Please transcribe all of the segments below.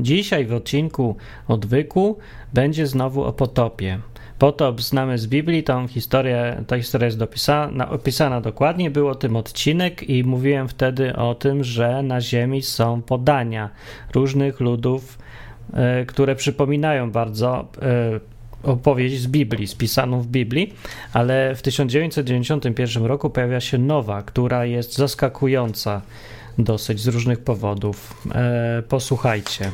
Dzisiaj w odcinku Odwyku będzie znowu o potopie. Potop znamy z Biblii, tą historię, ta historia jest dopisana, opisana dokładnie, był o tym odcinek i mówiłem wtedy o tym, że na ziemi są podania różnych ludów, e, które przypominają bardzo e, opowieść z Biblii, spisaną w Biblii, ale w 1991 roku pojawia się nowa, która jest zaskakująca dosyć z różnych powodów. E, posłuchajcie.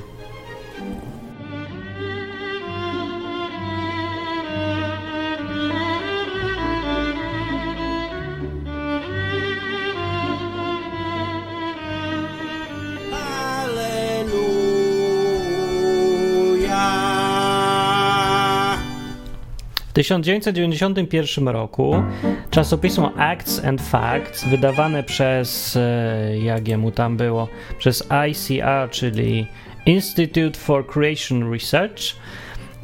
1991 roku czasopismo Acts and Facts, wydawane przez, e, jak jemu tam było, przez ICR, czyli Institute for Creation Research,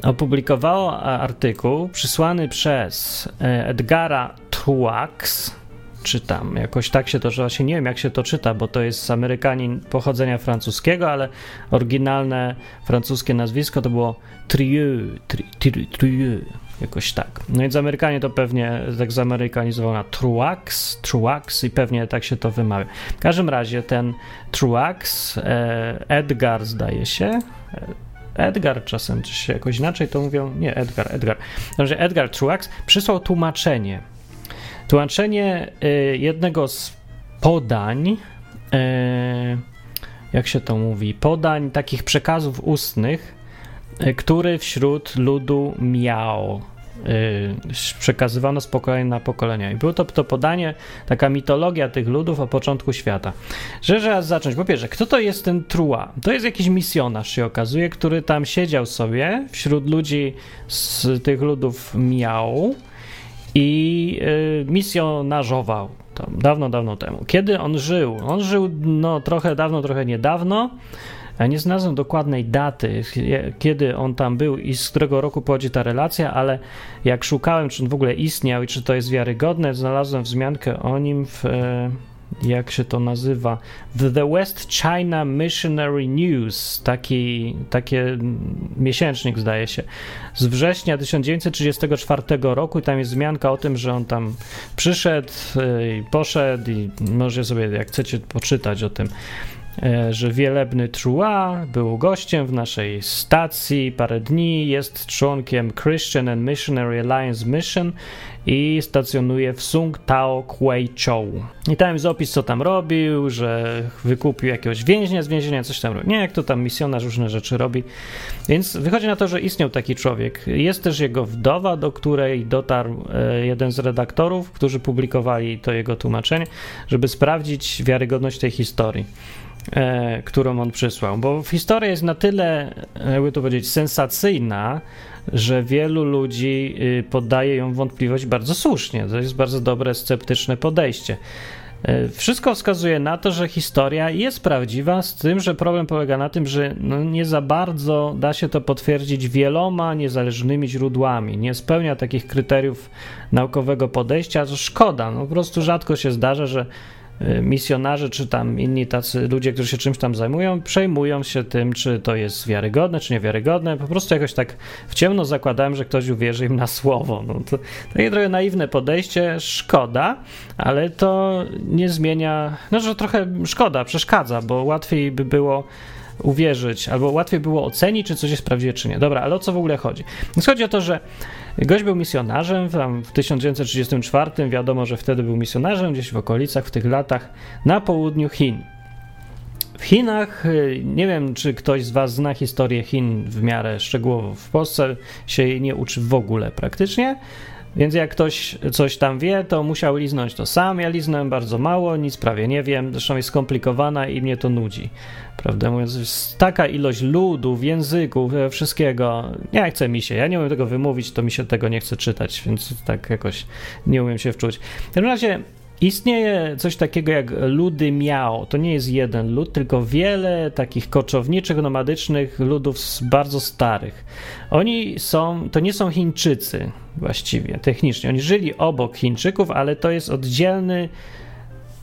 opublikowało artykuł przysłany przez e, Edgara Truax, czytam, jakoś tak się to, właśnie nie wiem jak się to czyta, bo to jest Amerykanin pochodzenia francuskiego, ale oryginalne francuskie nazwisko to było Trieux, Trieux, jakoś tak. No więc Amerykanie to pewnie tak zamerykanizował na Truax, Truax i pewnie tak się to wymawia. W każdym razie ten Truax, e, Edgar zdaje się, e, Edgar czasem czy się jakoś inaczej to mówią, nie Edgar, Edgar. Dobrze, Edgar Truax przysłał tłumaczenie. Tłumaczenie y, jednego z podań, y, jak się to mówi, podań takich przekazów ustnych, y, który wśród ludu miał przekazywano z pokolenia na pokolenia. I było to, to podanie, taka mitologia tych ludów o początku świata. Że trzeba zacząć. Po pierwsze, kto to jest ten Trua? To jest jakiś misjonarz, się okazuje, który tam siedział sobie wśród ludzi z tych ludów miał i y, misjonarzował tam dawno, dawno temu. Kiedy on żył? On żył no, trochę dawno, trochę niedawno. Ja nie znalazłem dokładnej daty, kiedy on tam był i z którego roku pochodzi ta relacja, ale jak szukałem, czy on w ogóle istniał i czy to jest wiarygodne, znalazłem wzmiankę o nim w. jak się to nazywa, The West China Missionary News, taki, takie miesięcznik zdaje się, z września 1934 roku. I tam jest wzmianka o tym, że on tam przyszedł y, i poszedł i może sobie, jak chcecie, poczytać o tym. E, że wielebny Trua był gościem w naszej stacji parę dni, jest członkiem Christian and Missionary Alliance Mission i stacjonuje w Sung Tao Kwei Chou. I tam jest opis, co tam robił, że wykupił jakiegoś więźnia z więzienia, coś tam robi. Nie, jak to tam misjonarz różne rzeczy robi. Więc wychodzi na to, że istniał taki człowiek. Jest też jego wdowa, do której dotarł e, jeden z redaktorów, którzy publikowali to jego tłumaczenie, żeby sprawdzić wiarygodność tej historii e, którą on przysłał. Bo historia jest na tyle, jakby to powiedzieć, sensacyjna, że wielu ludzi y, poddaje ją wątpliwość bardzo słusznie. To jest bardzo dobre, sceptyczne podejście. E, wszystko wskazuje na to, że historia jest prawdziwa, z tym, że problem polega na tym, że no nie za bardzo da się to potwierdzić wieloma niezależnymi źródłami. Nie spełnia takich kryteriów naukowego podejścia, to szkoda. No, po prostu rzadko się zdarza, że misjonarze, czy tam inni tacy ludzie, którzy się czymś tam zajmują, przejmują się tym, czy to jest wiarygodne, czy niewiarygodne. Po prostu jakoś tak w ciemno zakładałem, że ktoś uwierzy im na słowo. No to takie trochę naiwne podejście, szkoda, ale to nie zmienia, no że trochę szkoda, przeszkadza, bo łatwiej by było uwierzyć, albo łatwiej było ocenić, czy coś jest prawdziwe, czy nie. Dobra, ale o co w ogóle chodzi? Chodzi o to, że gość był misjonarzem, tam w 1934 wiadomo, że wtedy był misjonarzem, gdzieś w okolicach, w tych latach, na południu Chin. W Chinach, y, nie wiem, czy ktoś z Was zna historię Chin w miarę szczegółowo. W Polsce się jej nie uczy w ogóle praktycznie, więc jak ktoś coś tam wie, to musiał liznąć to sam. Ja liznąłem bardzo mało, nic prawie nie wiem, zresztą jest skomplikowana i mnie to nudzi. Prawda mówiąc, jest taka ilość ludów, języków, e, wszystkiego. Nie chce mi się, ja nie umiem tego wymówić, to mi się tego nie chce czytać, więc tak jakoś nie umiem się wczuć. W każdym razie Istnieje coś takiego jak ludy miał. To nie jest jeden lud, tylko wiele takich koczowniczych, nomadycznych ludów bardzo starych. Oni są, to nie są Chińczycy właściwie, technicznie. Oni żyli obok Chińczyków, ale to jest oddzielny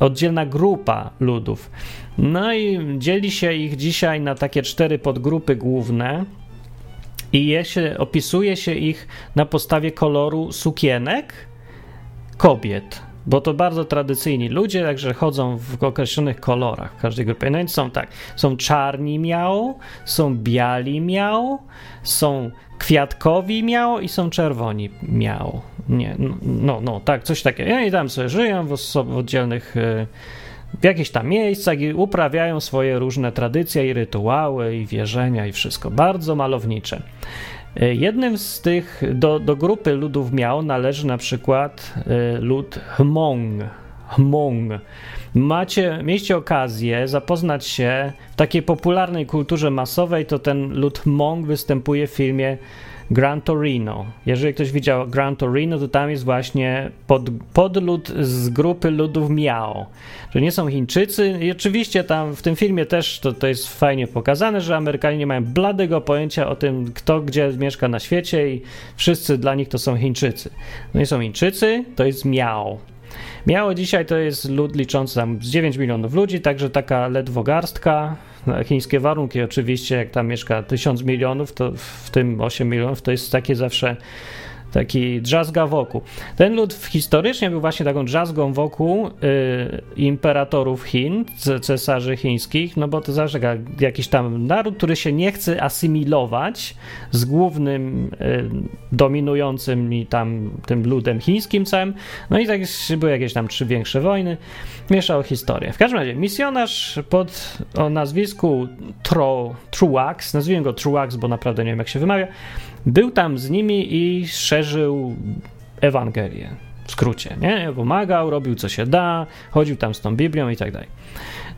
oddzielna grupa ludów. No i dzieli się ich dzisiaj na takie cztery podgrupy główne. I je się, opisuje się ich na podstawie koloru sukienek kobiet bo to bardzo tradycyjni ludzie, także chodzą w określonych kolorach w każdej grupie. No więc są tak, są czarni miał, są biali miał, są kwiatkowi miał i są czerwoni miał. Nie, no, no, no tak, coś takiego. I oni tam sobie żyją w, w oddzielnych e, w jakichś tam miejscach i uprawiają swoje różne tradycje i rytuały i wierzenia i wszystko. Bardzo malownicze. E, jednym z tych, do, do grupy ludów miał należy na przykład e, lud Hmong. Hmong. Macie, mieliście okazję zapoznać się w takiej popularnej kulturze masowej, to ten lud Hmong występuje w filmie Gran Torino. Jeżeli ktoś widział Gran Torino, to tam jest właśnie pod, podlud z grupy ludów Miao. Że nie są Chińczycy i oczywiście tam w tym filmie też to, to jest fajnie pokazane, że Amerykanie nie mają bladego pojęcia o tym, kto gdzie mieszka na świecie i wszyscy dla nich to są Chińczycy. No nie są Chińczycy, to jest Miao. Miało dzisiaj to jest lud liczący tam z 9 milionów ludzi, także taka ledwo garstka, chińskie warunki oczywiście, jak tam mieszka tysiąc milionów, to w tym 8 milionów to jest takie zawsze taki drzazga wokół. Ten lud historycznie był właśnie taką drzazgą wokół y, imperatorów Chin, cesarzy chińskich, no bo to zawsze jakiś tam naród, który się nie chce asymilować z głównym y, dominującym i tam tym ludem chińskim całym. No i tak były jakieś tam trzy większe wojny. Mieszał historię. W każdym razie misjonarz pod o nazwisku Tro, Truax, nazwijmy go Truax, bo naprawdę nie wiem jak się wymawia, był tam z nimi i szerzył Ewangelię. W skrócie, nie? Pomagał, robił co się da, chodził tam z tą Biblią i tak dalej.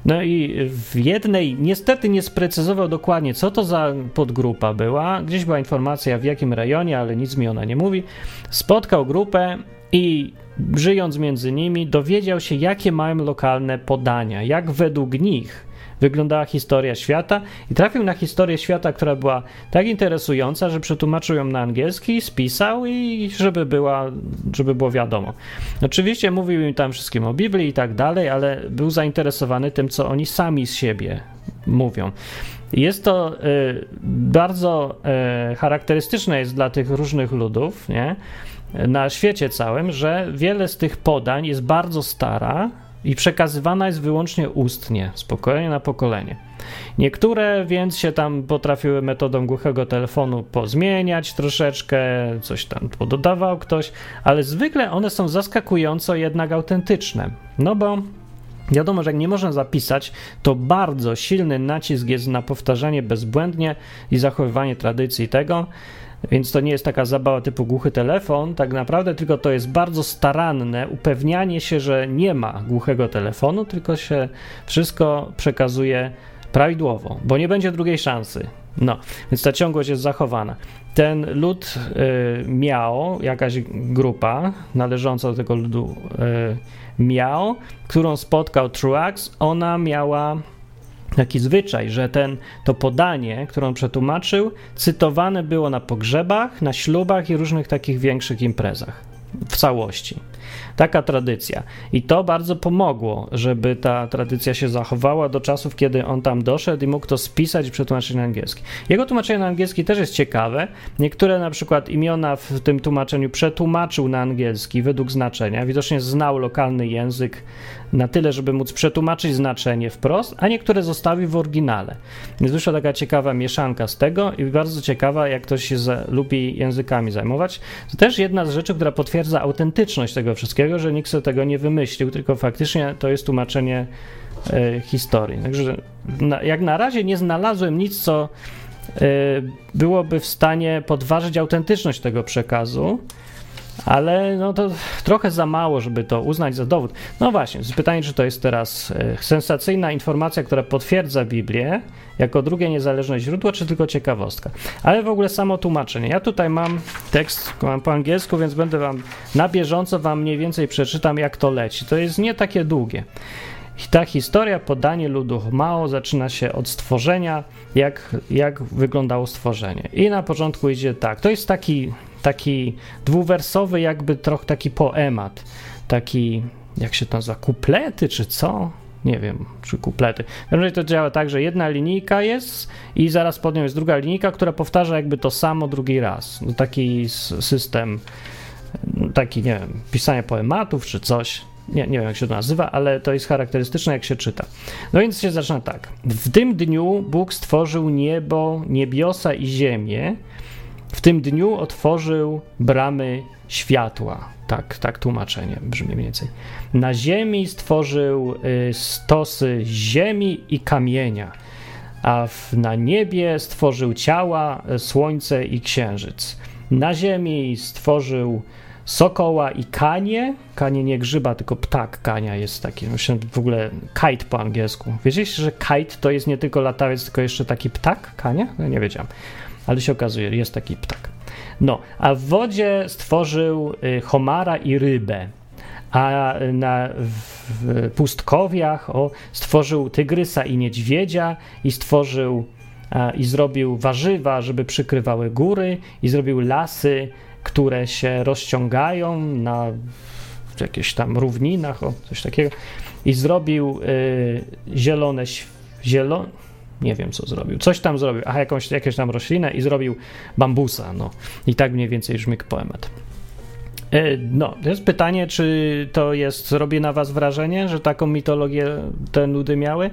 No i w jednej, niestety nie sprecyzował dokładnie, co to za podgrupa była. Gdzieś była informacja w jakim rejonie, ale nic mi ona nie mówi. Spotkał grupę i żyjąc między nimi, dowiedział się, jakie mają lokalne podania, jak według nich wyglądała historia świata i trafił na historię świata, która była tak interesująca, że przetłumaczył ją na angielski, spisał i żeby, była, żeby było wiadomo. Oczywiście mówił im tam wszystkim o Biblii i tak dalej, ale był zainteresowany tym, co oni sami z siebie mówią. Jest to y, bardzo y, charakterystyczne jest dla tych różnych ludów, nie? na świecie całym, że wiele z tych podań jest bardzo stara, i przekazywana jest wyłącznie ustnie, z pokolenia na pokolenie. Niektóre więc się tam potrafiły metodą głuchego telefonu pozmieniać troszeczkę, coś tam pododawał ktoś, ale zwykle one są zaskakująco jednak autentyczne. No bo Wiadomo, że jak nie można zapisać, to bardzo silny nacisk jest na powtarzanie bezbłędnie i zachowywanie tradycji tego, więc to nie jest taka zabawa typu głuchy telefon, tak naprawdę, tylko to jest bardzo staranne upewnianie się, że nie ma głuchego telefonu, tylko się wszystko przekazuje prawidłowo, bo nie będzie drugiej szansy. No, więc ta ciągłość jest zachowana. Ten lud y, miał, jakaś grupa należąca do tego ludu y, miał, którą spotkał Truax, ona miała taki zwyczaj, że ten, to podanie, które on przetłumaczył, cytowane było na pogrzebach, na ślubach i różnych takich większych imprezach w całości. Taka tradycja. I to bardzo pomogło, żeby ta tradycja się zachowała do czasów, kiedy on tam doszedł i mógł to spisać i przetłumaczyć na angielski. Jego tłumaczenie na angielski też jest ciekawe. Niektóre na przykład imiona w tym tłumaczeniu przetłumaczył na angielski według znaczenia. Widocznie znał lokalny język na tyle, żeby móc przetłumaczyć znaczenie wprost, a niektóre zostawił w oryginale. Jest wyszła taka ciekawa mieszanka z tego i bardzo ciekawa, jak ktoś się za, lubi językami zajmować. To też jedna z rzeczy, która potwierdza autentyczność tego wszystkiego, że nikt sobie tego nie wymyślił, tylko faktycznie to jest tłumaczenie e, historii. Także na, jak na razie nie znalazłem nic, co e, byłoby w stanie podważyć autentyczność tego przekazu ale no to trochę za mało, żeby to uznać za dowód. No właśnie, pytanie, czy to jest teraz e, sensacyjna informacja, która potwierdza Biblię jako drugie niezależne źródło, czy tylko ciekawostka. Ale w ogóle samo tłumaczenie. Ja tutaj mam tekst mam po angielsku, więc będę wam na bieżąco wam mniej więcej przeczytam, jak to leci. To jest nie takie długie. Ta historia, podanie ludu Mao zaczyna się od stworzenia, jak, jak wyglądało stworzenie. I na początku idzie tak. To jest taki taki dwuwersowy, jakby trochę taki poemat, taki jak się to nazywa, kuplety czy co? Nie wiem, czy kuplety. Każdym to działa tak, że jedna linijka jest i zaraz pod nią jest druga linijka, która powtarza jakby to samo drugi raz. No taki system, taki, nie wiem, pisania poematów czy coś. Nie, nie wiem, jak się to nazywa, ale to jest charakterystyczne, jak się czyta. No więc się zaczyna tak. W tym dniu Bóg stworzył niebo, niebiosa i ziemię. W tym dniu otworzył bramy światła. Tak, tak tłumaczenie brzmi mniej więcej. Na ziemi stworzył y, stosy ziemi i kamienia, a w, na niebie stworzył ciała, y, słońce i księżyc. Na ziemi stworzył sokoła i kanie. Kanie nie grzyba, tylko ptak kania jest taki. Myślę, w ogóle kite po angielsku. Wiedzieliście, że kite to jest nie tylko latawiec, tylko jeszcze taki ptak kania? No nie wiedziałem. Ale się okazuje, jest taki ptak. No, a w wodzie stworzył y, homara i rybę. A na, w pustkowiach o, stworzył tygrysa i niedźwiedzia i stworzył a, i zrobił warzywa, żeby przykrywały góry i zrobił lasy, które się rozciągają na jakichś tam równinach, o, coś takiego. I zrobił y, zielone, zielone, nie wiem co zrobił, coś tam zrobił, a jakąś, jakąś tam roślinę i zrobił bambusa, no. I tak mniej więcej brzmi poemat. Y, no, to jest pytanie, czy to jest, robi na was wrażenie, że taką mitologię te nudy miały?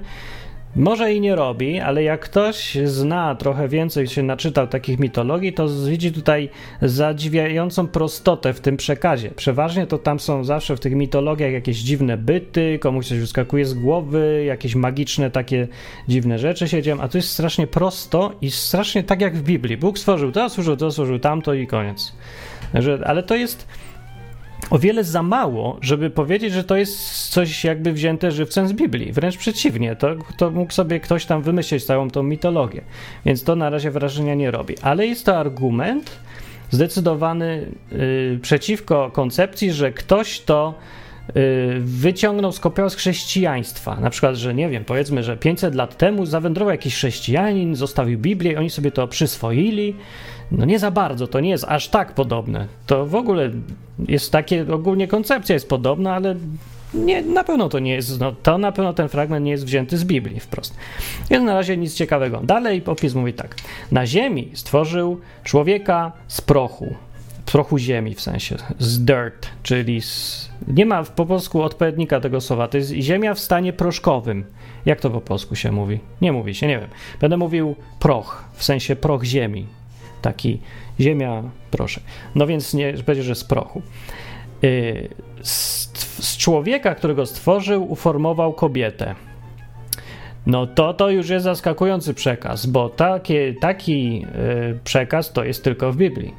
Może i nie robi, ale jak ktoś zna trochę więcej, się naczytał takich mitologii, to widzi tutaj zadziwiającą prostotę w tym przekazie. Przeważnie to tam są zawsze w tych mitologiach jakieś dziwne byty, komuś coś wyskakuje z głowy, jakieś magiczne takie dziwne rzeczy się dzieją, a tu jest strasznie prosto i strasznie tak jak w Biblii. Bóg stworzył to, stworzył to, stworzył tamto i koniec. Ale to jest o wiele za mało, żeby powiedzieć, że to jest coś jakby wzięte żywcem z Biblii. Wręcz przeciwnie, to, to mógł sobie ktoś tam wymyślić całą tą mitologię. Więc to na razie wrażenia nie robi. Ale jest to argument zdecydowany yy, przeciwko koncepcji, że ktoś to yy, wyciągnął, skopiował z chrześcijaństwa. Na przykład, że nie wiem, powiedzmy, że 500 lat temu zawędrował jakiś chrześcijanin, zostawił Biblię oni sobie to przyswoili no nie za bardzo, to nie jest aż tak podobne. To w ogóle jest takie, ogólnie koncepcja jest podobna, ale nie, na pewno to nie jest, no, to na pewno ten fragment nie jest wzięty z Biblii wprost. Więc na razie nic ciekawego. Dalej opis mówi tak. Na ziemi stworzył człowieka z prochu, prochu ziemi w sensie, z dirt, czyli z, nie ma po polsku odpowiednika tego słowa, to jest ziemia w stanie proszkowym. Jak to po polsku się mówi? Nie mówi się, nie wiem. Będę mówił proch, w sensie proch ziemi, taki ziemia, proszę. No więc nie będzie, że z prochu. Y, z, z człowieka, którego stworzył, uformował kobietę. No to to już jest zaskakujący przekaz, bo takie, taki y, przekaz to jest tylko w Biblii.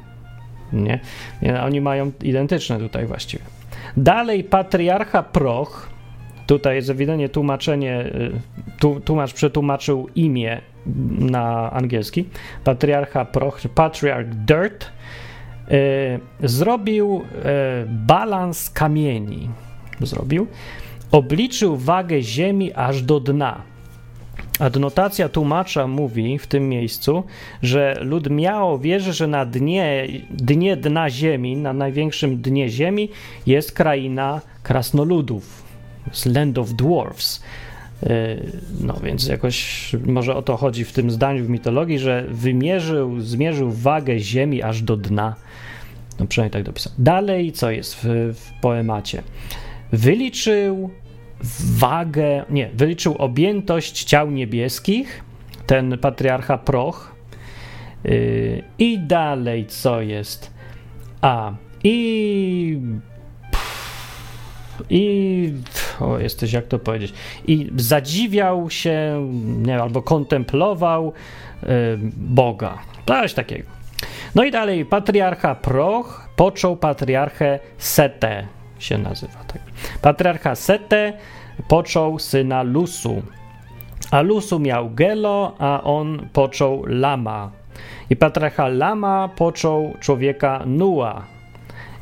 Nie? nie? Oni mają identyczne tutaj właściwie. Dalej patriarcha Proch, tutaj jest ewidentnie tłumaczenie, y, tłumacz przetłumaczył imię na angielski, patriarcha Proch, patriarch Dirt, e, zrobił e, balans kamieni. Zrobił. Obliczył wagę ziemi aż do dna. Adnotacja tłumacza mówi w tym miejscu, że lud miało wierzy, że na dnie, dnie dna ziemi, na największym dnie ziemi jest kraina krasnoludów, Land of Dwarfs. E, no więc jakoś może o to chodzi w tym zdaniu w mitologii, że wymierzył, zmierzył wagę ziemi aż do dna. No przynajmniej tak dopisał. Dalej, co jest w, w poemacie? Wyliczył wagę, nie, wyliczył objętość ciał niebieskich, ten patriarcha Proch. Yy, I dalej, co jest? A, i i o, jesteś, jak to powiedzieć, i zadziwiał się, nie albo kontemplował y, Boga. Coś takiego. No i dalej, patriarcha Proch począł patriarchę Setę, się nazywa tak. Patriarcha Setę począł syna Lusu, a Lusu miał Gelo, a on począł Lama. I patriarcha Lama począł człowieka Nua,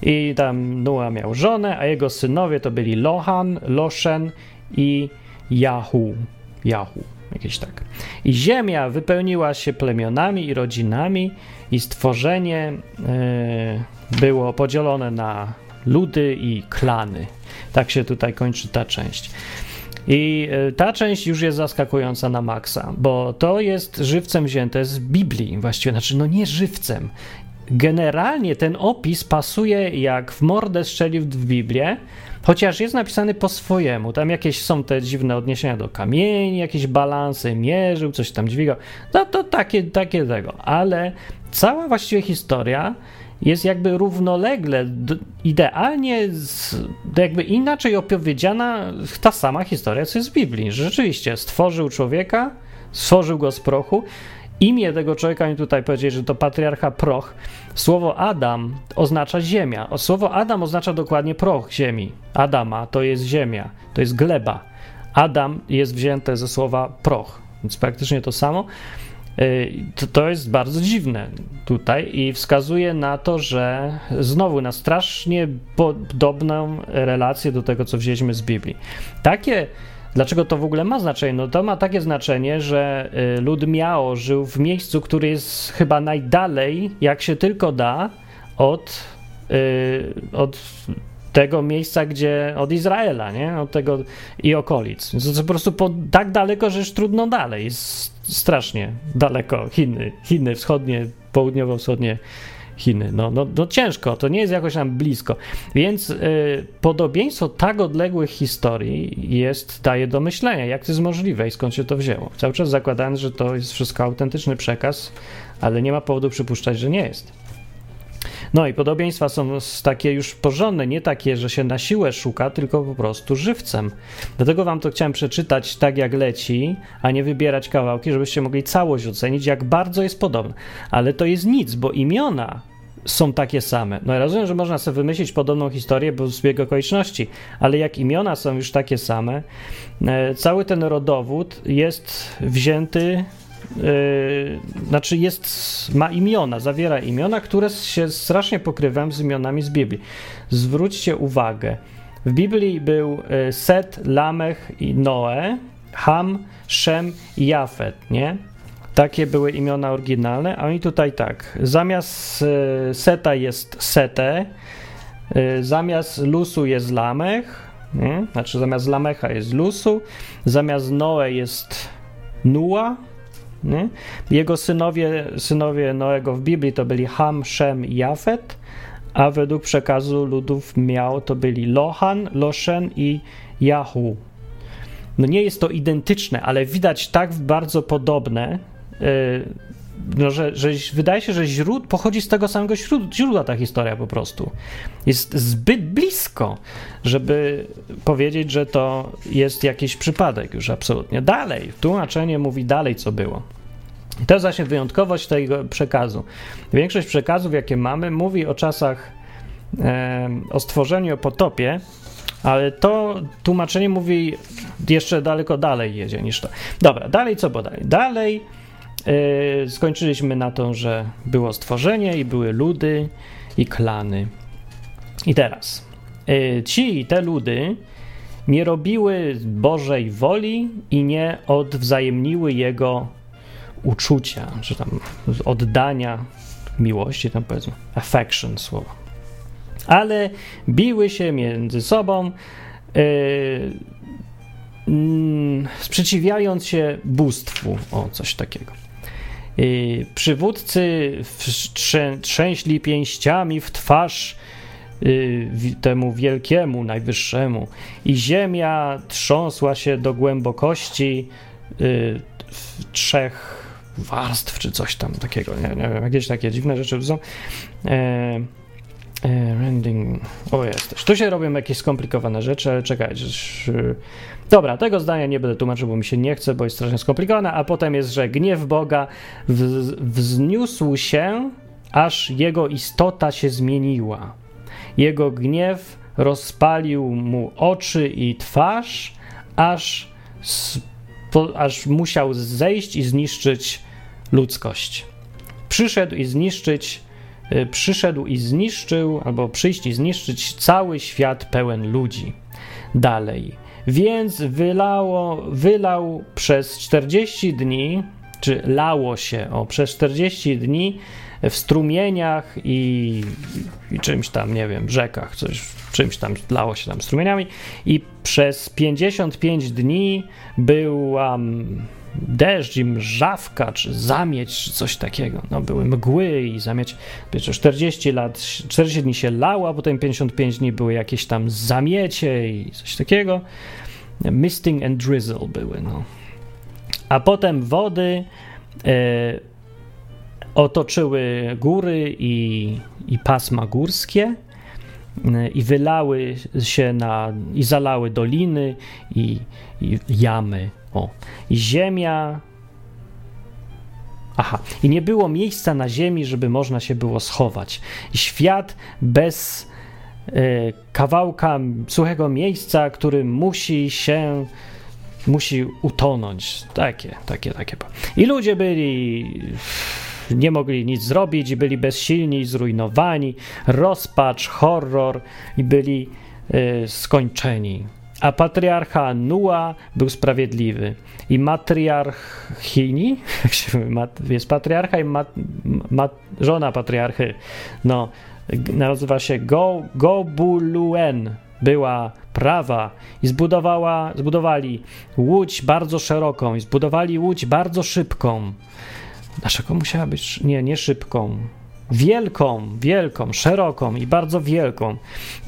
i tam Noa miał żonę, a jego synowie to byli Lohan, Loshen i Jahu. Jahu, jakieś tak. I ziemia wypełniła się plemionami i rodzinami, i stworzenie yy, było podzielone na ludy i klany. Tak się tutaj kończy ta część. I e, ta część już jest zaskakująca na maksa, bo to jest żywcem wzięte z Biblii, właściwie, znaczy, no nie żywcem. Generalnie ten opis pasuje jak w mordę strzelił w Biblię, chociaż jest napisany po swojemu. Tam jakieś są te dziwne odniesienia do kamieni, jakieś balansy, mierzył, coś tam dźwigał. No to takie, takie tego, ale cała właściwie historia jest jakby równolegle, idealnie, jakby inaczej opowiedziana ta sama historia, co jest w Biblii. Rzeczywiście, stworzył człowieka, stworzył go z prochu. Imię tego człowieka mi tutaj powiedzieć, że to patriarcha proch. Słowo Adam oznacza ziemia. Słowo Adam oznacza dokładnie proch ziemi. Adama to jest ziemia, to jest gleba. Adam jest wzięte ze słowa proch, więc praktycznie to samo. Y, to jest bardzo dziwne tutaj i wskazuje na to, że znowu na strasznie podobną relację do tego, co wzięliśmy z Biblii. Takie Dlaczego to w ogóle ma znaczenie? No to ma takie znaczenie, że y, lud Miao żył w miejscu, który jest chyba najdalej, jak się tylko da, od, yy, od tego miejsca, gdzie od Izraela, nie? Od tego i okolic. To, to po prostu po, tak daleko, że już trudno dalej. Strasznie daleko. Chiny, Chiny wschodnie, południowo-wschodnie Chiny. No, no, no ciężko, to nie jest jakoś nam blisko. Więc y, podobieństwo tak odległych historii jest, daje do myślenia, jak to jest możliwe i skąd się to wzięło. Cały czas zakładając, że to jest wszystko autentyczny przekaz, ale nie ma powodu przypuszczać, że nie jest. No i podobieństwa są takie już porządne, nie takie, że się na siłę szuka, tylko po prostu żywcem. Dlatego wam to chciałem przeczytać tak jak leci, a nie wybierać kawałki, żebyście mogli całość ocenić, jak bardzo jest podobne. Ale to jest nic, bo imiona są takie same. No ja rozumiem, że można sobie wymyślić podobną historię, bo zbieg okoliczności, ale jak imiona są już takie same, e, cały ten rodowód jest wzięty Yy, znaczy jest, ma imiona, zawiera imiona, które się strasznie pokrywają z imionami z Biblii. Zwróćcie uwagę, w Biblii był yy, Set, Lamech i Noe, Ham, Shem i Jafet, nie? Takie były imiona oryginalne, a oni tutaj tak. Zamiast yy, Seta jest Sete, zamiast Lusu jest Lamech, nie? znaczy zamiast Lamecha jest Lusu, zamiast Noe jest Nua, nie? Jego synowie, synowie Noego w Biblii to byli Ham, Shem i Jafet, a według przekazu ludów miał to byli Lohan, Loshen i Jahu. No nie jest to identyczne, ale widać tak bardzo podobne, yy, no, że, że wydaje się, że źród, pochodzi z tego samego źródła ta historia po prostu. Jest zbyt blisko, żeby powiedzieć, że to jest jakiś przypadek już absolutnie. Dalej, tłumaczenie mówi dalej, co było. I to jest właśnie wyjątkowość tego przekazu. Większość przekazów, jakie mamy, mówi o czasach, e, o stworzeniu, o potopie, ale to tłumaczenie mówi jeszcze daleko dalej jedzie niż to. Dobra, dalej co bodaj? Dalej e, skończyliśmy na to, że było stworzenie i były ludy i klany. I teraz e, ci, te ludy nie robiły Bożej woli i nie odwzajemniły Jego uczucia, czy tam oddania, miłości, tam powiedzmy, affection słowo. Ale biły się między sobą, yy, sprzeciwiając się bóstwu, o coś takiego. Yy, przywódcy trzę, trzęśli pięściami w twarz yy, temu wielkiemu, najwyższemu, i ziemia trząsła się do głębokości yy, trzech warstw, czy coś tam takiego, nie, nie wiem, jakieś takie dziwne rzeczy są. E, rending, o jesteś. Tu się robią jakieś skomplikowane rzeczy, ale czekajcie. Dobra, tego zdania nie będę tłumaczył, bo mi się nie chce, bo jest strasznie skomplikowane, a potem jest, że gniew Boga wzniósł się, aż jego istota się zmieniła. Jego gniew rozpalił mu oczy i twarz, aż, aż musiał zejść i zniszczyć ludzkość. Przyszedł i zniszczyć, y, przyszedł i zniszczył, albo przyjść i zniszczyć cały świat pełen ludzi. Dalej. Więc wylało, wylał przez 40 dni czy lało się o przez 40 dni w strumieniach i, i, czymś tam, nie wiem, rzekach, coś, czymś tam lało się tam strumieniami i przez 55 dni była deszcz i mrzawka, czy zamieć, czy coś takiego. No, były mgły i zamieć. Wiecie, 40 lat, 40 dni się lało, a potem 55 dni były jakieś tam zamiecie i coś takiego. Misting and drizzle były, no. A potem wody e, otoczyły góry i, i pasma górskie e, i wylały się na, i zalały doliny i, i jamy. O. Ziemia. Aha, i nie było miejsca na ziemi, żeby można się było schować. Świat bez y, kawałka suchego miejsca, który musi się musi utonąć. Takie, takie, takie. I ludzie byli nie mogli nic zrobić byli bezsilni, zrujnowani, rozpacz, horror i byli y, skończeni. A patriarcha Nua był sprawiedliwy. I matriarchini, jest patriarcha i mat, mat, żona patriarchy, no, nazywa się Go, Gobuluen, była prawa i zbudowała, zbudowali łódź bardzo szeroką i zbudowali łódź bardzo szybką. Dlaczego musiała być, nie, nie szybką, wielką, wielką, szeroką i bardzo wielką.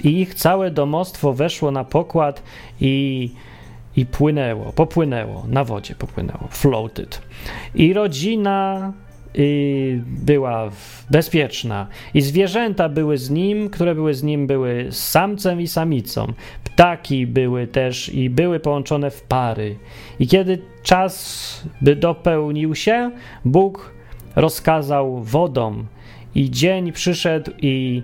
I ich całe domostwo weszło na pokład i, i płynęło, popłynęło, na wodzie popłynęło, floated. I rodzina y, była bezpieczna i zwierzęta były z nim, które były z nim, były samcem i samicą. Ptaki były też i były połączone w pary. I kiedy czas by dopełnił się, Bóg rozkazał wodom, i dzień przyszedł i,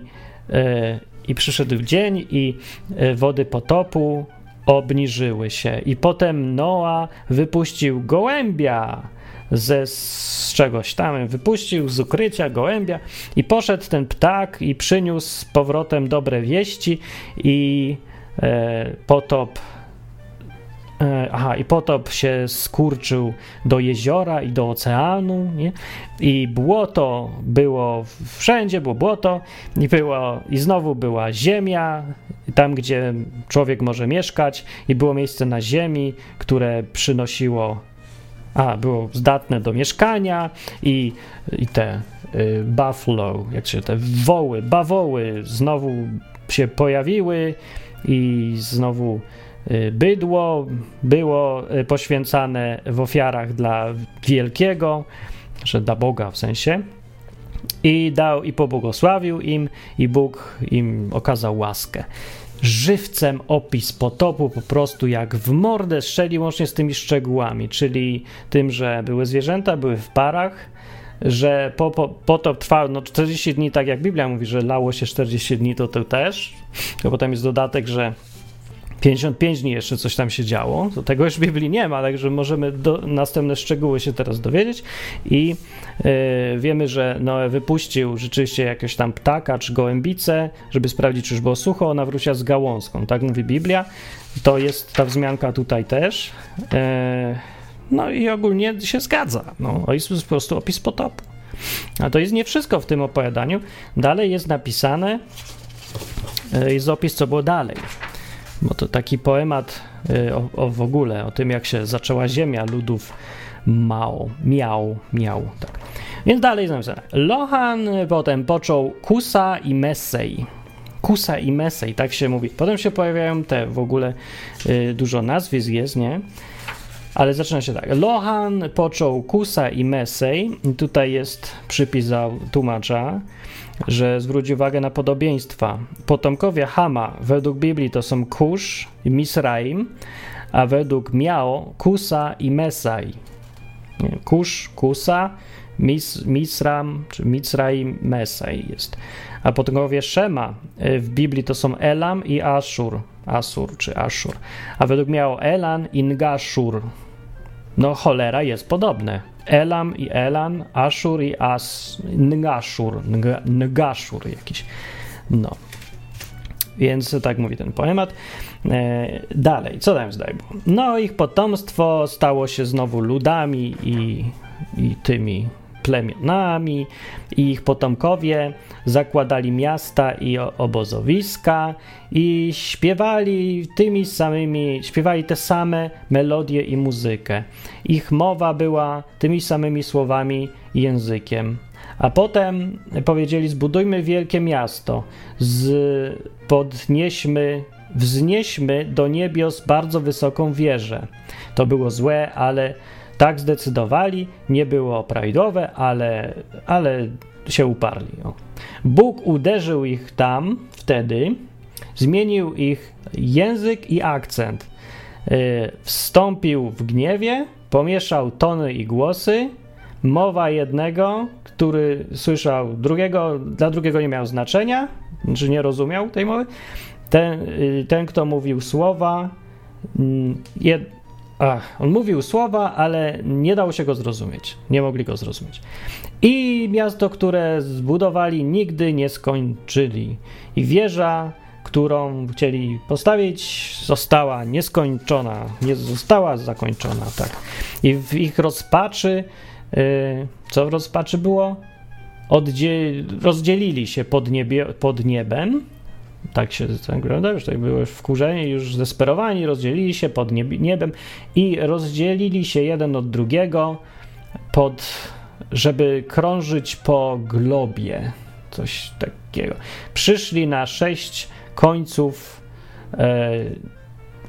e, i przyszedł dzień i e, wody potopu obniżyły się. I potem Noa wypuścił gołębia ze z czegoś tam, wypuścił z ukrycia gołębia i poszedł ten ptak i przyniósł z powrotem dobre wieści i e, potop aha, i potop się skurczył do jeziora i do oceanu, nie? I błoto było wszędzie, było błoto, i, było, i znowu była ziemia, tam gdzie człowiek może mieszkać, i było miejsce na ziemi, które przynosiło, a było zdatne do mieszkania, i, i te y, buffalo, jak się te woły, bawoły znowu się pojawiły, i znowu bydło było y, poświęcane w ofiarach dla wielkiego, że dla Boga w sensie, i dał i pobłogosławił im, i Bóg im okazał łaskę. Żywcem opis potopu po prostu jak w mordę strzeli łącznie z tymi szczegółami, czyli tym, że były zwierzęta, były w parach, że po, po, potop trwał no 40 dni, tak jak Biblia mówi, że lało się 40 dni, to to też. To potem jest dodatek, że 55 dni jeszcze coś tam się działo. To tego już w Biblii nie ma, także możemy do, następne szczegóły się teraz dowiedzieć. I yy, wiemy, że Noe wypuścił rzeczywiście jakiegoś tam ptaka czy gołębicę, żeby sprawdzić, czy już było sucho. Ona wróciła z gałązką. Tak mówi Biblia. To jest ta wzmianka tutaj też. Yy, no i ogólnie się zgadza. No, jest po prostu opis potopu. A to jest nie wszystko w tym opowiadaniu. Dalej jest napisane, yy, jest opis, co było dalej bo to taki poemat y, o, o, w ogóle, o tym, jak się zaczęła ziemia ludów Mao, miał, miał, tak. Więc dalej napisane. Lohan potem począł Kusa i Mesej. Kusa i Mesej, tak się mówi. Potem się pojawiają te w ogóle y, dużo nazwisk jest, nie? Ale zaczyna się tak. Lohan począł Kusa i Mesej. Tutaj jest przypis tłumacza że zwróci uwagę na podobieństwa. Potomkowie Hama według Biblii to są Kusz i Misraim, a według Miao Kusa i Mesai. Kusz, Kusa, Mis, Misram, czy Micraim, Mesai jest. A potomkowie Szema y, w Biblii to są Elam i Ashur, Asur czy Ashur. A według Miao Elan i Ngashur. No cholera jest podobne. Elam i Elan, Ashur i As, Ngashur, Ngashur jakiś. No. Więc tak mówi ten poemat. E, dalej, co tam zdaj było? No, ich potomstwo stało się znowu ludami i i tymi plemionami i ich potomkowie zakładali miasta i obozowiska i śpiewali tymi samymi, śpiewali te same melodie i muzykę. Ich mowa była tymi samymi słowami i językiem. A potem powiedzieli: Zbudujmy wielkie miasto, z, podnieśmy, wznieśmy do niebios bardzo wysoką wieżę. To było złe, ale tak zdecydowali, nie było prawidłowe, ale, ale się uparli. O. Bóg uderzył ich tam wtedy, zmienił ich język i akcent. Yy, wstąpił w gniewie, pomieszał tony i głosy. Mowa jednego, który słyszał drugiego, dla drugiego nie miał znaczenia, czy nie rozumiał tej mowy. Ten, yy, ten kto mówił słowa, yy, Ach, on mówił słowa, ale nie dało się go zrozumieć. Nie mogli go zrozumieć. I miasto, które zbudowali, nigdy nie skończyli. I wieża, którą chcieli postawić, została nieskończona, nie została zakończona, tak. I w ich rozpaczy, yy, co w rozpaczy było? Oddzie- rozdzielili się pod, niebie, pod niebem tak się wygląda, już tak były wkurzeni, już zdesperowani, rozdzielili się pod niebem i rozdzielili się jeden od drugiego pod, żeby krążyć po globie, coś takiego. Przyszli na sześć końców e,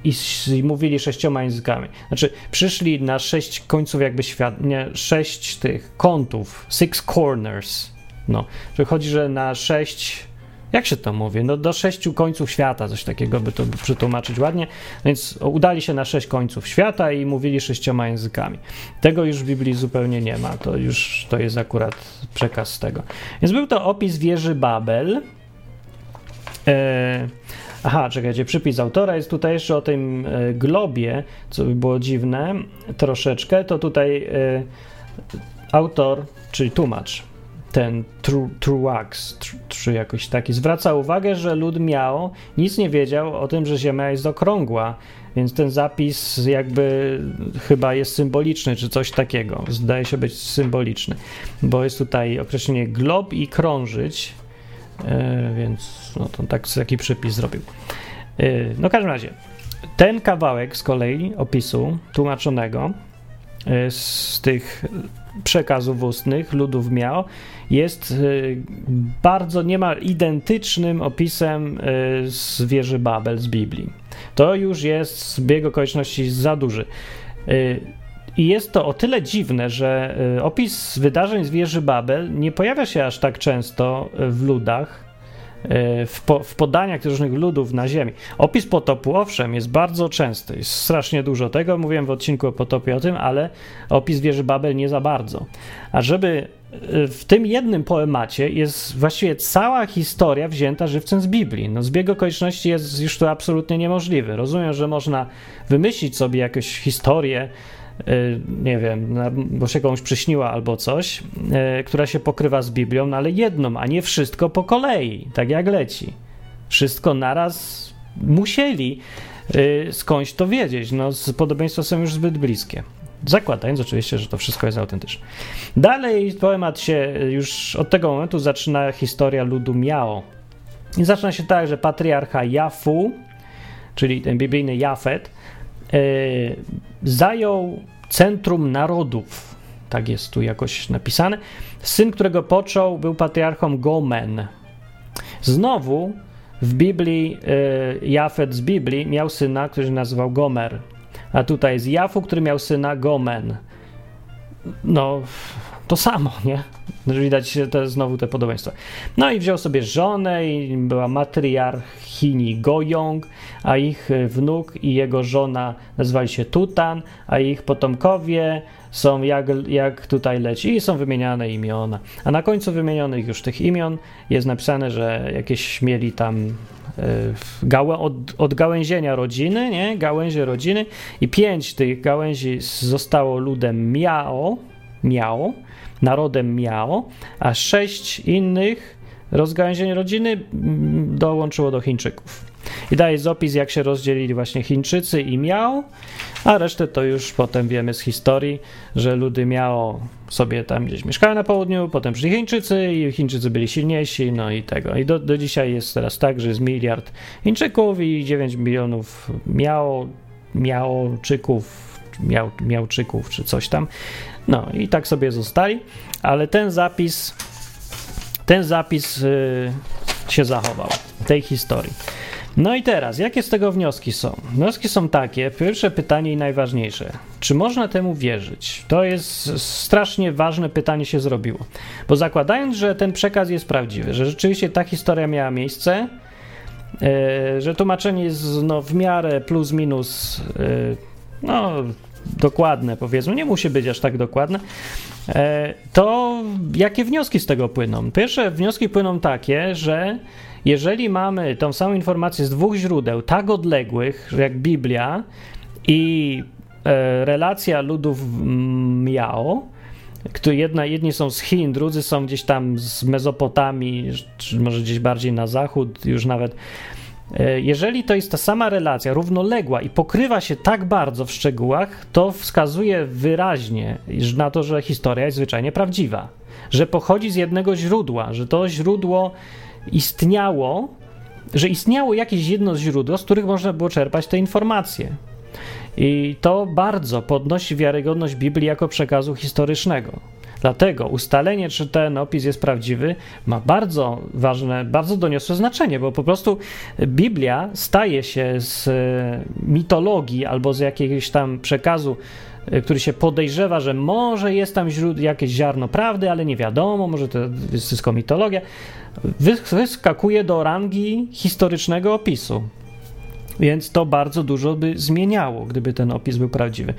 i, i, mówili sześcioma językami. Znaczy, przyszli na sześć końców jakby świat, nie, sześć tych kątów, six corners, no, że chodzi, że na sześć jak się to mówi? No do sześciu końców świata, coś takiego by to przetłumaczyć ładnie. Więc udali się na sześć końców świata i mówili sześcioma językami. Tego już w Biblii zupełnie nie ma. To już to jest akurat przekaz z tego. Więc był to opis wieży Babel. E, aha, czekajcie, przypis autora jest tutaj jeszcze o tym e, globie, co by było dziwne troszeczkę. To tutaj e, autor, czyli tłumacz, ten Truax, czy jakoś taki, zwraca uwagę, że lud miał nic nie wiedział o tym, że Ziemia jest okrągła, więc ten zapis jakby chyba jest symboliczny, czy coś takiego. Zdaje się być symboliczny, bo jest tutaj określenie glob i krążyć, e, więc no to tak taki przypis zrobił. E, no w każdym razie, ten kawałek z kolei opisu tłumaczonego z tych przekazów ustnych ludów miał, jest y, bardzo niemal identycznym opisem y, z wieży Babel z Biblii. To już jest zbieg okoliczności za duży. I jest to o tyle dziwne, że opis wydarzeń z wieży Babel nie pojawia się aż tak często w ludach, w, po, w podaniach różnych ludów na Ziemi. Opis potopu, owszem, jest bardzo częsty, jest strasznie dużo tego. Mówiłem w odcinku o potopie o tym, ale opis wieży Babel nie za bardzo. A żeby e, w tym jednym poemacie jest właściwie cała historia wzięta żywcem z Biblii. No, zbieg okoliczności jest już tu absolutnie niemożliwy. Rozumiem, że można wymyślić sobie jakąś historię, nie wiem, bo się komuś przyśniła albo coś, y, która się pokrywa z Biblią, no ale jedną, a nie wszystko po kolei, tak jak leci. Wszystko naraz musieli y, skądś to wiedzieć. No, podobieństwa są już zbyt bliskie. Zakładając oczywiście, że to wszystko jest autentyczne. Dalej poemat się już od tego momentu zaczyna historia ludu Miao. I zaczyna się tak, że patriarcha Jafu, czyli ten biblijny Jafet, zajął centrum narodów. Tak jest tu jakoś napisane. Syn, którego począł, był patriarchą Gomen. Znowu w Biblii, e, Jafet z Biblii miał syna, który się nazywał Gomer. A tutaj jest Jafu, który miał syna Gomen. No, to samo, nie? Widać te, znowu te podobieństwa. No i wziął sobie żonę i była matriarchini Gojong, a ich wnuk i jego żona nazywali się Tutan, a ich potomkowie są jak, jak tutaj leci i są wymieniane imiona. A na końcu wymienionych już tych imion jest napisane, że jakieś mieli tam e, od, od gałęzienia rodziny, nie? Gałęzie rodziny i pięć tych gałęzi zostało ludem Miao, Miao, narodem Miao, a sześć innych rozgałęzień rodziny mm, dołączyło do Chińczyków. I daje opis, jak się rozdzielili właśnie Chińczycy i Miao, a resztę to już potem wiemy z historii, że ludy Miao sobie tam gdzieś mieszkały na południu, potem przyszli Chińczycy i Chińczycy byli silniejsi, no i tego. I do, do dzisiaj jest teraz tak, że jest miliard Chińczyków i 9 milionów Miao, Miaoczyków, Miał, Miałczyków czy coś tam. No i tak sobie zostali, ale ten zapis, ten zapis yy, się zachował, tej historii. No i teraz, jakie z tego wnioski są? Wnioski są takie, pierwsze pytanie i najważniejsze. Czy można temu wierzyć? To jest strasznie ważne pytanie się zrobiło. Bo zakładając, że ten przekaz jest prawdziwy, że rzeczywiście ta historia miała miejsce, yy, że tłumaczenie jest no, w miarę plus minus yy, no, dokładne, powiedzmy, nie musi być aż tak dokładne, e, to jakie wnioski z tego płyną? Pierwsze wnioski płyną takie, że jeżeli mamy tą samą informację z dwóch źródeł, tak odległych jak Biblia i e, relacja ludów Miao, jedna, jedni są z Chin, drudzy są gdzieś tam z Mezopotamii, czy może gdzieś bardziej na zachód, już nawet jeżeli to jest ta sama relacja, równoległa i pokrywa się tak bardzo w szczegółach, to wskazuje wyraźnie na to, że historia jest zwyczajnie prawdziwa, że pochodzi z jednego źródła, że to źródło istniało, że istniało jakieś jedno źródło, z których można było czerpać te informacje. I to bardzo podnosi wiarygodność Biblii jako przekazu historycznego. Dlatego ustalenie, czy ten opis jest prawdziwy, ma bardzo ważne, bardzo doniosłe znaczenie, bo po prostu Biblia staje się z e, mitologii albo z jakiegoś tam przekazu e, który się podejrzewa, że może jest tam jakieś ziarno prawdy, ale nie wiadomo, może to jest wszystko mitologia, wyskakuje do rangi historycznego opisu. Więc to bardzo dużo by zmieniało, gdyby ten opis był prawdziwy.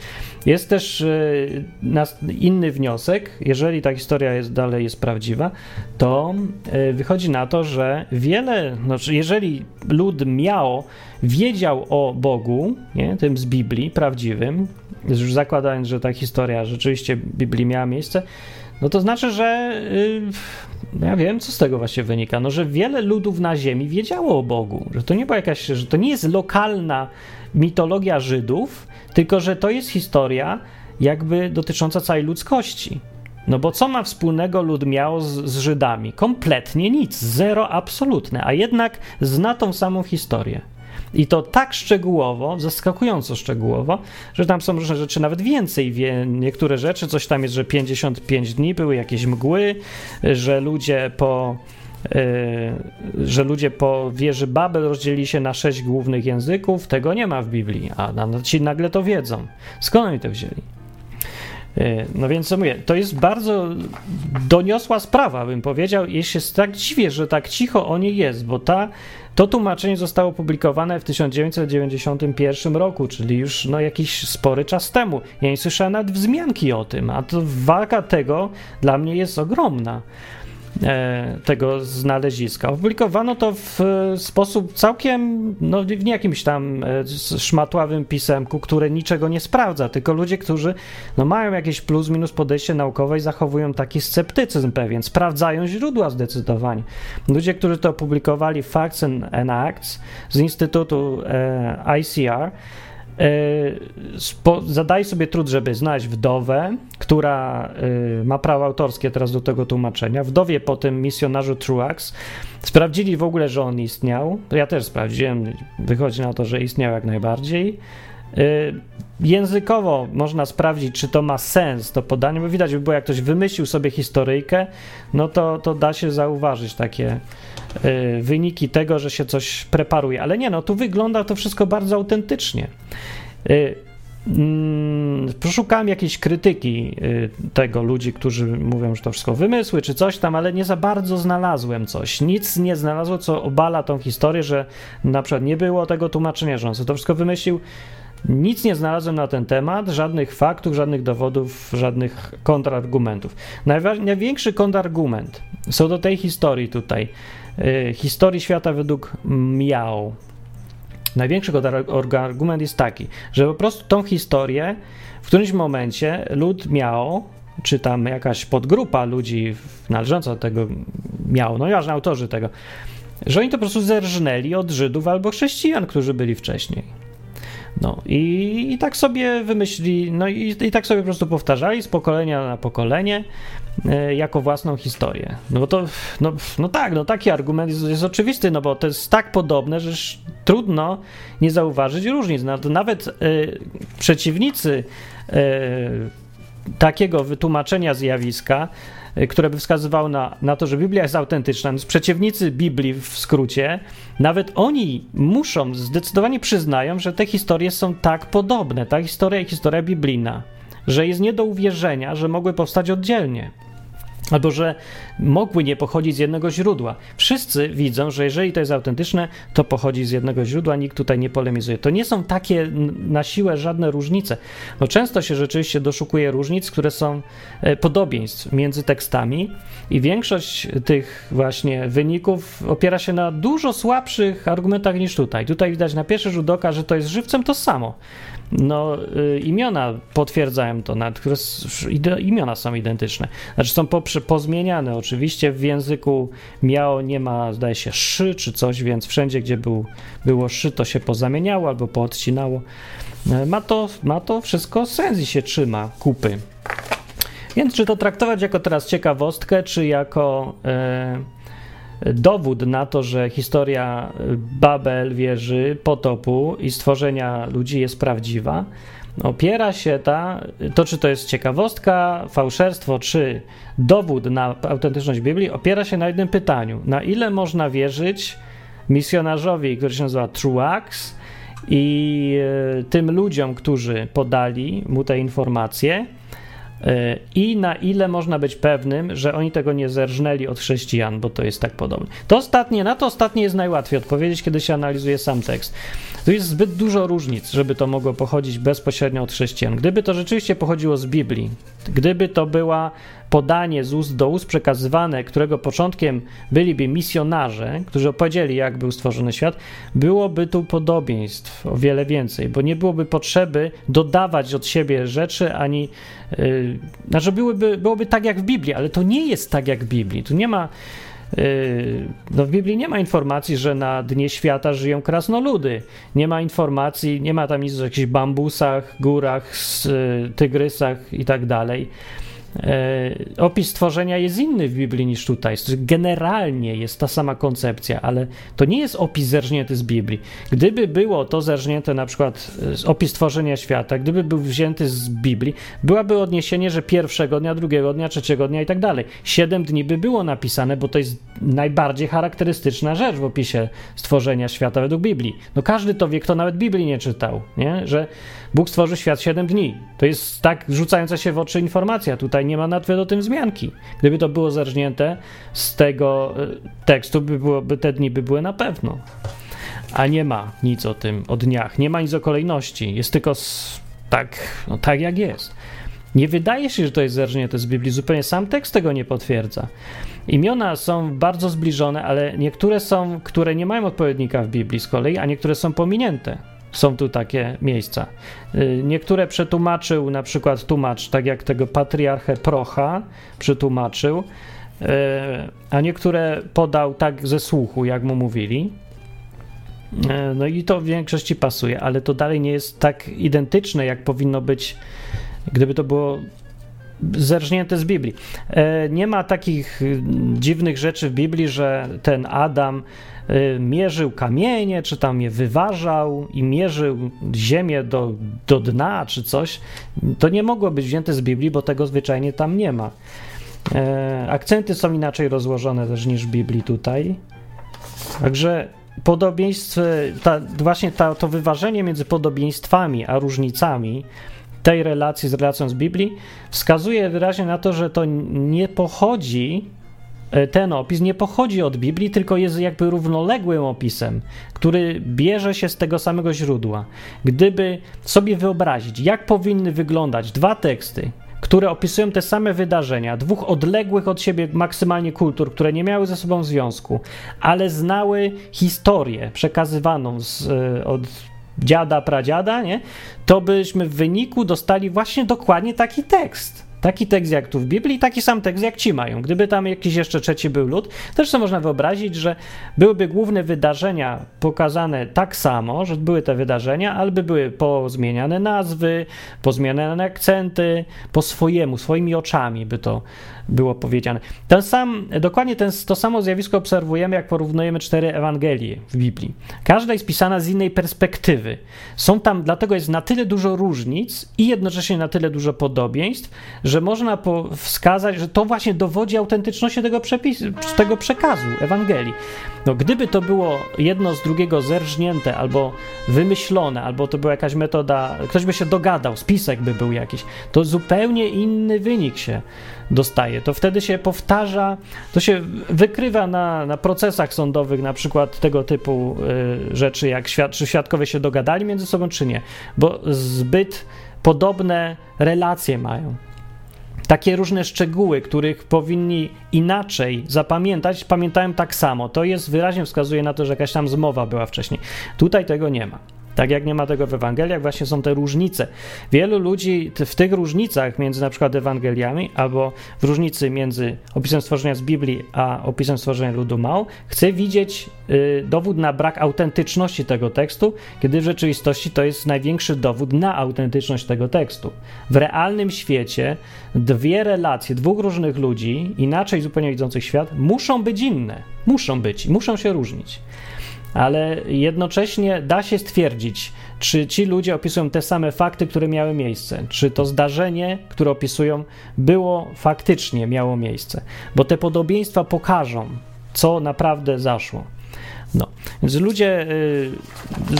Jest też e, inny wniosek, jeżeli ta historia jest, dalej jest prawdziwa, to e, wychodzi na to, że wiele, znaczy jeżeli lud miał, wiedział o Bogu, nie, tym z Biblii prawdziwym, już zakładając, że ta historia rzeczywiście w Biblii miała miejsce, no to znaczy, że yy, ja wiem, co z tego właśnie wynika. No, że wiele ludów na Ziemi wiedziało o Bogu, że to nie była jakaś, że to nie jest lokalna mitologia Żydów, tylko że to jest historia jakby dotycząca całej ludzkości. No bo co ma wspólnego lud miał z, z Żydami? Kompletnie nic, zero absolutne, a jednak zna tą samą historię. I to tak szczegółowo, zaskakująco szczegółowo, że tam są różne rzeczy nawet więcej. Wie, niektóre rzeczy, coś tam jest, że 55 dni były jakieś mgły, że ludzie po. Yy, że ludzie po wieży Babel rozdzielili się na sześć głównych języków, tego nie ma w Biblii, a ci nagle to wiedzą. Skąd oni to wzięli? Yy, no więc co mówię, to jest bardzo doniosła sprawa, bym powiedział. Jeśli się tak dziwię, że tak cicho o niej jest, bo ta to tłumaczenie zostało opublikowane w 1991 roku, czyli już no, jakiś spory czas temu. Ja nie słyszałem nawet wzmianki o tym, a to waga tego dla mnie jest ogromna. E, tego znaleziska. Opublikowano to w sposób całkiem, no w jakimś tam e, szmatławym pisemku, które niczego nie sprawdza, tylko ludzie, którzy no, mają jakieś plus minus podejście naukowe i zachowują taki sceptycyzm pewien, sprawdzają źródła zdecydowanie. Ludzie, którzy to opublikowali Facts and, Acts z Instytutu e, ICR, zadaj sobie trud, żeby znaleźć wdowę, która y, ma prawa autorskie teraz do tego tłumaczenia. Wdowie po tym misjonarzu Truax. Sprawdzili w ogóle, że on istniał. Ja też sprawdziłem, wychodzi na to, że istniał jak najbardziej. Y, językowo można sprawdzić, czy to ma sens, to podanie, bo widać by było, jak ktoś wymyślił sobie historyjkę, no to, to da się zauważyć takie y, wyniki tego, że się coś preparuje. Ale nie, no tu wygląda to wszystko bardzo autentycznie. Y, mm, Poszukałem jakiejś krytyki tego ludzi, którzy mówią, że to wszystko wymysły czy coś tam, ale nie za bardzo znalazłem coś. Nic nie znalazło, co obala tą historię, że na przykład nie było tego tłumaczenia, że on sobie to wszystko wymyślił. Nic nie znalazłem na ten temat, żadnych faktów, żadnych dowodów, żadnych kontrargumentów. największy kontrargument co do tej historii tutaj, yy, historii świata według Miao. Największy kontrargument jest taki, że po prostu tą historię w którymś momencie lud Miao, czy tam jakaś podgrupa ludzi należąca do tego Miao, no i autorzy tego, że oni to po prostu zerżnęli od Żydów albo chrześcijan, którzy byli wcześniej. No i, i tak sobie wymyślili, no i, i tak sobie po prostu powtarzali z pokolenia na pokolenie e, jako własną historię. No bo to, no, no tak, no taki argument jest, jest oczywisty, no bo to jest tak podobne, że trudno nie zauważyć różnic. Nawet e, przeciwnicy e, takiego wytłumaczenia zjawiska które by wskazywało na, na to, że Biblia jest autentyczna. Więc przeciwnicy Biblii w skrócie, nawet oni muszą, zdecydowanie przyznają, że te historie są tak podobne, ta historia i historia biblijna, że jest nie do uwierzenia, że mogły powstać oddzielnie albo że mogły nie pochodzić z jednego źródła. Wszyscy widzą, że jeżeli to jest autentyczne, to pochodzi z jednego źródła, nikt tutaj nie polemizuje. To nie są takie na siłę żadne różnice. No często się rzeczywiście doszukuje różnic, które są e, podobieństw między tekstami i większość tych właśnie wyników opiera się na dużo słabszych argumentach niż tutaj. Tutaj widać na pierwszy rzut oka, że to jest żywcem to samo. No, y, imiona potwierdzają to, nawet, które imiona są identyczne. Znaczy są pozmieniane. Oczywiście w języku miało nie ma, zdaje się, szy czy coś, więc wszędzie, gdzie był, było szy, to się pozamieniało albo poodcinało. E, ma to, ma to wszystko sens i się trzyma kupy. Więc czy to traktować jako teraz ciekawostkę, czy jako e, dowód na to, że historia Babel, wieży, potopu i stworzenia ludzi jest prawdziwa, opiera się ta, to czy to jest ciekawostka, fałszerstwo, czy dowód na autentyczność Biblii, opiera się na jednym pytaniu: na ile można wierzyć misjonarzowi, który się nazywa Truax, i e, tym ludziom, którzy podali mu te informacje, i na ile można być pewnym, że oni tego nie zerżnęli od chrześcijan, bo to jest tak podobne. To ostatnie, na to ostatnie jest najłatwiej odpowiedzieć, kiedy się analizuje sam tekst. Tu jest zbyt dużo różnic, żeby to mogło pochodzić bezpośrednio od chrześcijan. Gdyby to rzeczywiście pochodziło z Biblii, gdyby to była podanie z ust do ust przekazywane, którego początkiem byliby misjonarze, którzy opowiedzieli, jak był stworzony świat, byłoby tu podobieństw o wiele więcej, bo nie byłoby potrzeby dodawać od siebie rzeczy, ani. Yy, znaczy, byłoby, byłoby tak jak w Biblii, ale to nie jest tak jak w Biblii. Tu nie ma. Yy, no w Biblii nie ma informacji, że na dnie świata żyją krasnoludy. Nie ma informacji, nie ma tam nic o jakichś bambusach, górach, tygrysach i tak dalej. E, opis stworzenia jest inny w Biblii niż tutaj. Generalnie jest ta sama koncepcja, ale to nie jest opis zerżnięty z Biblii. Gdyby było to zerżnięte na przykład opis stworzenia świata, gdyby był wzięty z Biblii, byłaby odniesienie, że pierwszego dnia, drugiego dnia, trzeciego dnia i tak dalej. Siedem dni by było napisane, bo to jest najbardziej charakterystyczna rzecz w opisie stworzenia świata według Biblii. No każdy to wie, kto nawet Biblii nie czytał, nie? że Bóg stworzy świat siedem dni. To jest tak rzucająca się w oczy informacja. Tutaj nie ma nawet o tym wzmianki. Gdyby to było zerżnięte z tego e, tekstu, by, było, by te dni by były na pewno. A nie ma nic o tym, o dniach. Nie ma nic o kolejności. Jest tylko z, tak, no, tak jak jest. Nie wydaje się, że to jest zerżnięte z Biblii. Zupełnie sam tekst tego nie potwierdza. Imiona są bardzo zbliżone, ale niektóre są, które nie mają odpowiednika w Biblii z kolei, a niektóre są pominięte. Są tu takie miejsca. Y, niektóre przetłumaczył, na przykład tłumacz, tak jak tego patriarchę Procha przetłumaczył, y, a niektóre podał tak ze słuchu, jak mu mówili. Y, no i to w większości pasuje, ale to dalej nie jest tak identyczne, jak powinno być, gdyby to było zerżnięte z Biblii. Nie ma takich dziwnych rzeczy w Biblii, że ten Adam mierzył kamienie, czy tam je wyważał i mierzył ziemię do, do dna, czy coś, to nie mogło być wzięte z Biblii, bo tego zwyczajnie tam nie ma. E, akcenty są inaczej rozłożone też niż w Biblii tutaj. Także podobieństwo, ta, właśnie ta, to wyważenie między podobieństwami a różnicami tej relacji z relacją z Biblii wskazuje wyraźnie na to, że to nie pochodzi ten opis nie pochodzi od Biblii, tylko jest jakby równoległym opisem, który bierze się z tego samego źródła. Gdyby sobie wyobrazić, jak powinny wyglądać dwa teksty, które opisują te same wydarzenia, dwóch odległych od siebie maksymalnie kultur, które nie miały ze sobą związku, ale znały historię przekazywaną z, e, od dziada, pradziada, nie? to byśmy w wyniku dostali właśnie dokładnie taki tekst Taki tekst jak tu w Biblii, taki sam tekst jak ci mają. Gdyby tam jakiś jeszcze trzeci był lud, też sobie można wyobrazić, że byłyby główne wydarzenia pokazane tak samo, że były te wydarzenia, albo były pozmieniane nazwy, pozmieniane akcenty, po swojemu, swoimi oczami by to było powiedziane. Ten sam, dokładnie ten, to samo zjawisko obserwujemy, jak porównujemy cztery Ewangelie w Biblii. Każda jest pisana z innej perspektywy. Są tam, dlatego jest na tyle dużo różnic i jednocześnie na tyle dużo podobieństw, że można wskazać, że to właśnie dowodzi autentyczności tego, przepisu, tego przekazu Ewangelii. No, gdyby to było jedno z drugiego zerżnięte albo wymyślone, albo to była jakaś metoda, ktoś by się dogadał, spisek by był jakiś, to zupełnie inny wynik się dostaje. To wtedy się powtarza, to się wykrywa na, na procesach sądowych, na przykład tego typu y, rzeczy, jak świad czy świadkowie się dogadali między sobą, czy nie, bo zbyt podobne relacje mają takie różne szczegóły, których powinni inaczej zapamiętać, pamiętają tak samo. To jest wyraźnie wskazuje na to, że jakaś tam zmowa była wcześniej. Tutaj tego nie ma. Tak jak nie ma tego w Ewangeliach, właśnie są te różnice. Wielu ludzi w tych różnicach między na przykład Ewangeliami albo w różnicy między opisem stworzenia z Biblii a opisem stworzenia ludu Mał chce widzieć y, dowód na brak autentyczności tego tekstu, kiedy w rzeczywistości to jest największy dowód na autentyczność tego tekstu. W realnym świecie dwie relacje dwóch różnych ludzi, inaczej zupełnie widzących świat, muszą być inne. Muszą być, muszą się różnić ale jednocześnie da się stwierdzić, czy ci ludzie opisują te same fakty, które miały miejsce, czy to zdarzenie, które opisują, było faktycznie miało miejsce, bo te podobieństwa pokażą, co naprawdę zaszło. No, więc ludzie y,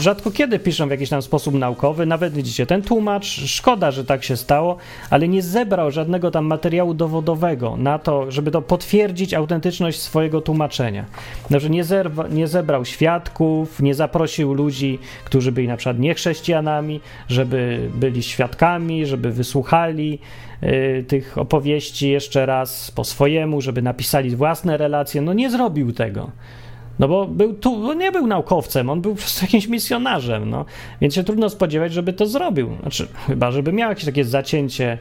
rzadko kiedy piszą w jakiś tam sposób naukowy, nawet widzicie, ten tłumacz, szkoda, że tak się stało, ale nie zebrał żadnego tam materiału dowodowego na to, żeby to potwierdzić autentyczność swojego tłumaczenia. Znaczy nie, zerwa, nie zebrał świadków, nie zaprosił ludzi, którzy byli na przykład niechrześcijanami, żeby byli świadkami, żeby wysłuchali y, tych opowieści jeszcze raz po swojemu, żeby napisali własne relacje. No nie zrobił tego. No bo był tu, nie był naukowcem, on był po prostu jakimś misjonarzem, no. Więc się trudno spodziewać, żeby to zrobił. Znaczy, chyba, żeby miał jakieś takie zacięcie,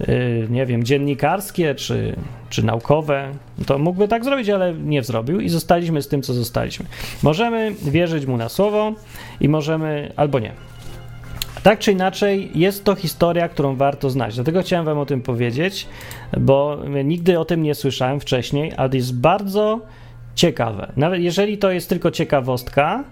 yy, nie wiem, dziennikarskie czy, czy naukowe, to mógłby tak zrobić, ale nie zrobił i zostaliśmy z tym, co zostaliśmy. Możemy wierzyć mu na słowo i możemy, albo nie. Tak czy inaczej, jest to historia, którą warto znać. Dlatego chciałem Wam o tym powiedzieć, bo nigdy o tym nie słyszałem wcześniej, ale jest bardzo ciekawe. Nawet jeżeli to jest tylko ciekawostka,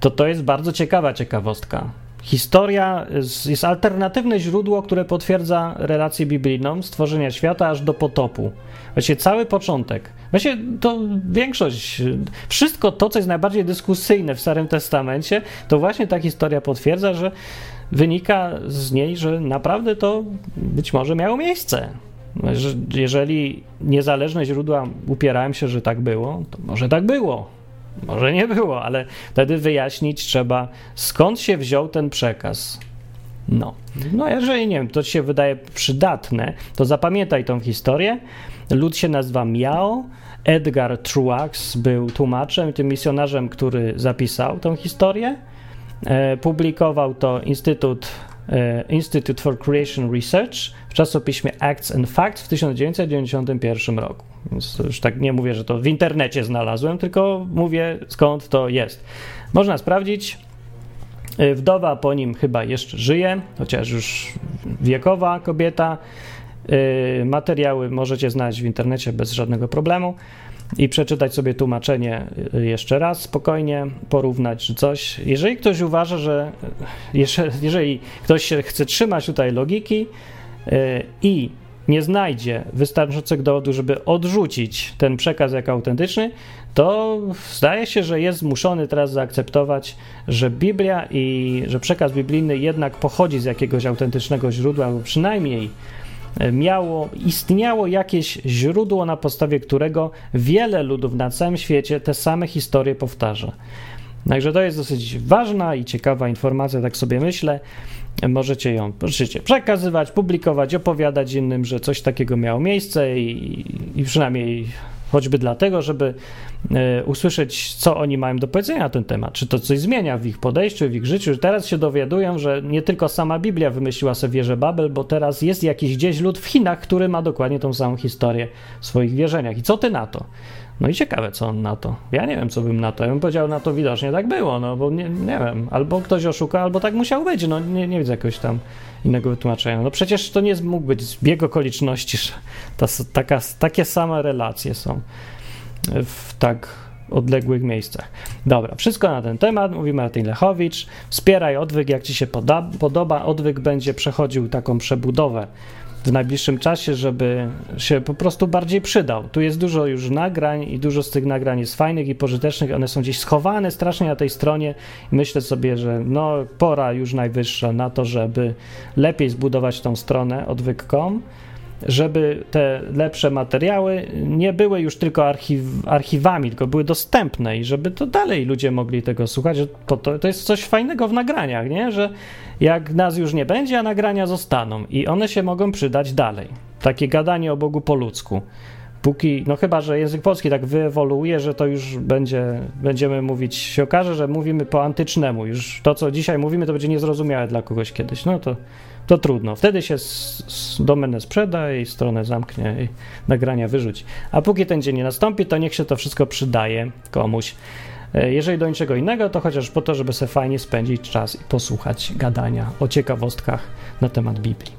to to jest bardzo ciekawa ciekawostka. Historia jest alternatywne źródło, które potwierdza relację biblijną stworzenia świata aż do potopu. Właściwie cały początek. Właśnie to większość, wszystko to, co jest najbardziej dyskusyjne w Starym Testamencie, to właśnie ta historia potwierdza, że wynika z niej, że naprawdę to być może miało miejsce. Jeżeli niezależne źródła upierają się, że tak było, to może tak było. Może nie było, ale wtedy wyjaśnić trzeba, skąd się wziął ten przekaz. No, no jeżeli nie wiem, to ci się wydaje przydatne, to zapamiętaj tą historię. Lud się nazywa Miao. Edgar Truax był tłumaczem, tym misjonarzem, który zapisał tą historię. E, publikował to Instytut Institute for Creation Research w czasopiśmie Acts and Facts w 1991 roku. Więc już tak nie mówię, że to w internecie znalazłem, tylko mówię skąd to jest. Można sprawdzić. E, wdowa po nim chyba jeszcze żyje, chociaż już wiekowa kobieta. E, materiały możecie znaleźć w internecie bez żadnego problemu i przeczytać sobie tłumaczenie y, jeszcze raz spokojnie, porównać czy coś. Jeżeli ktoś uważa, że y, jeżeli ktoś się chce trzymać tutaj logiki y, i nie znajdzie wystarczającego dowodu, żeby odrzucić ten przekaz jako autentyczny, to zdaje się, że jest zmuszony teraz zaakceptować, że Biblia i że przekaz biblijny jednak pochodzi z jakiegoś autentycznego źródła, albo przynajmniej miało, istniało jakieś źródło, na podstawie którego wiele ludów na całym świecie te same historie powtarza. Także to jest dosyć ważna i ciekawa informacja, tak sobie myślę. Możecie ją możecie przekazywać, publikować, opowiadać innym, że coś takiego miało miejsce i, i przynajmniej choćby dlatego, żeby e, usłyszeć, co oni mają do powiedzenia na ten temat, czy to coś zmienia w ich podejściu, w ich życiu. Teraz się dowiadują, że nie tylko sama Biblia wymyśliła sobie wieżę Babel, bo teraz jest jakiś gdzieś lud w Chinach, który ma dokładnie tą samą historię w swoich wierzeniach. I co ty na to? No i ciekawe, co on na to. Ja nie wiem, co bym na to. Ja bym powiedział, na to widocznie tak było, no bo nie, nie wiem. Albo ktoś oszuka, albo tak musiał być. No nie, nie widzę jakiegoś tam innego wytłumaczenia. No przecież to nie mógł być zbieg okoliczności, że ta, taka, takie same relacje są w tak odległych miejscach. Dobra, wszystko na ten temat, mówi Martin Lechowicz. Wspieraj odwyk, jak ci się poda, podoba. Odwyk będzie przechodził taką przebudowę w najbliższym czasie, żeby się po prostu bardziej przydał. Tu jest dużo już nagrań i dużo z tych nagrań jest fajnych i pożytecznych. One są gdzieś schowane strasznie na tej stronie myślę sobie, że no pora już najwyższa na to, żeby lepiej zbudować tą stronę odwyk.com żeby te lepsze materiały nie były już tylko archiw, archiwami, tylko były dostępne i żeby to dalej ludzie mogli tego słuchać. To, to, to jest coś fajnego w nagraniach, nie? że jak nas już nie będzie, a nagrania zostaną i one się mogą przydać dalej. Takie gadanie o Bogu po ludzku. Póki, no chyba, że język polski tak wyewoluuje, że to już będzie, będziemy mówić, się okaże, że mówimy po antycznemu. Już to, co dzisiaj mówimy, to będzie niezrozumiałe dla kogoś kiedyś. No to to trudno. Wtedy się domenę sprzeda i stronę zamknie i nagrania wyrzuci. A póki ten dzień nie nastąpi, to niech się to wszystko przydaje komuś. E, jeżeli do niczego innego, to chociaż po to, żeby sobie fajnie spędzić czas i posłuchać gadania o ciekawostkach na temat Biblii.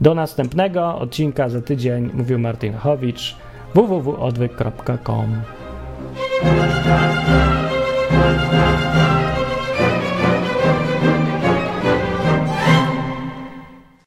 Do następnego odcinka za tydzień mówił Martin Chowicz www.odwyk.com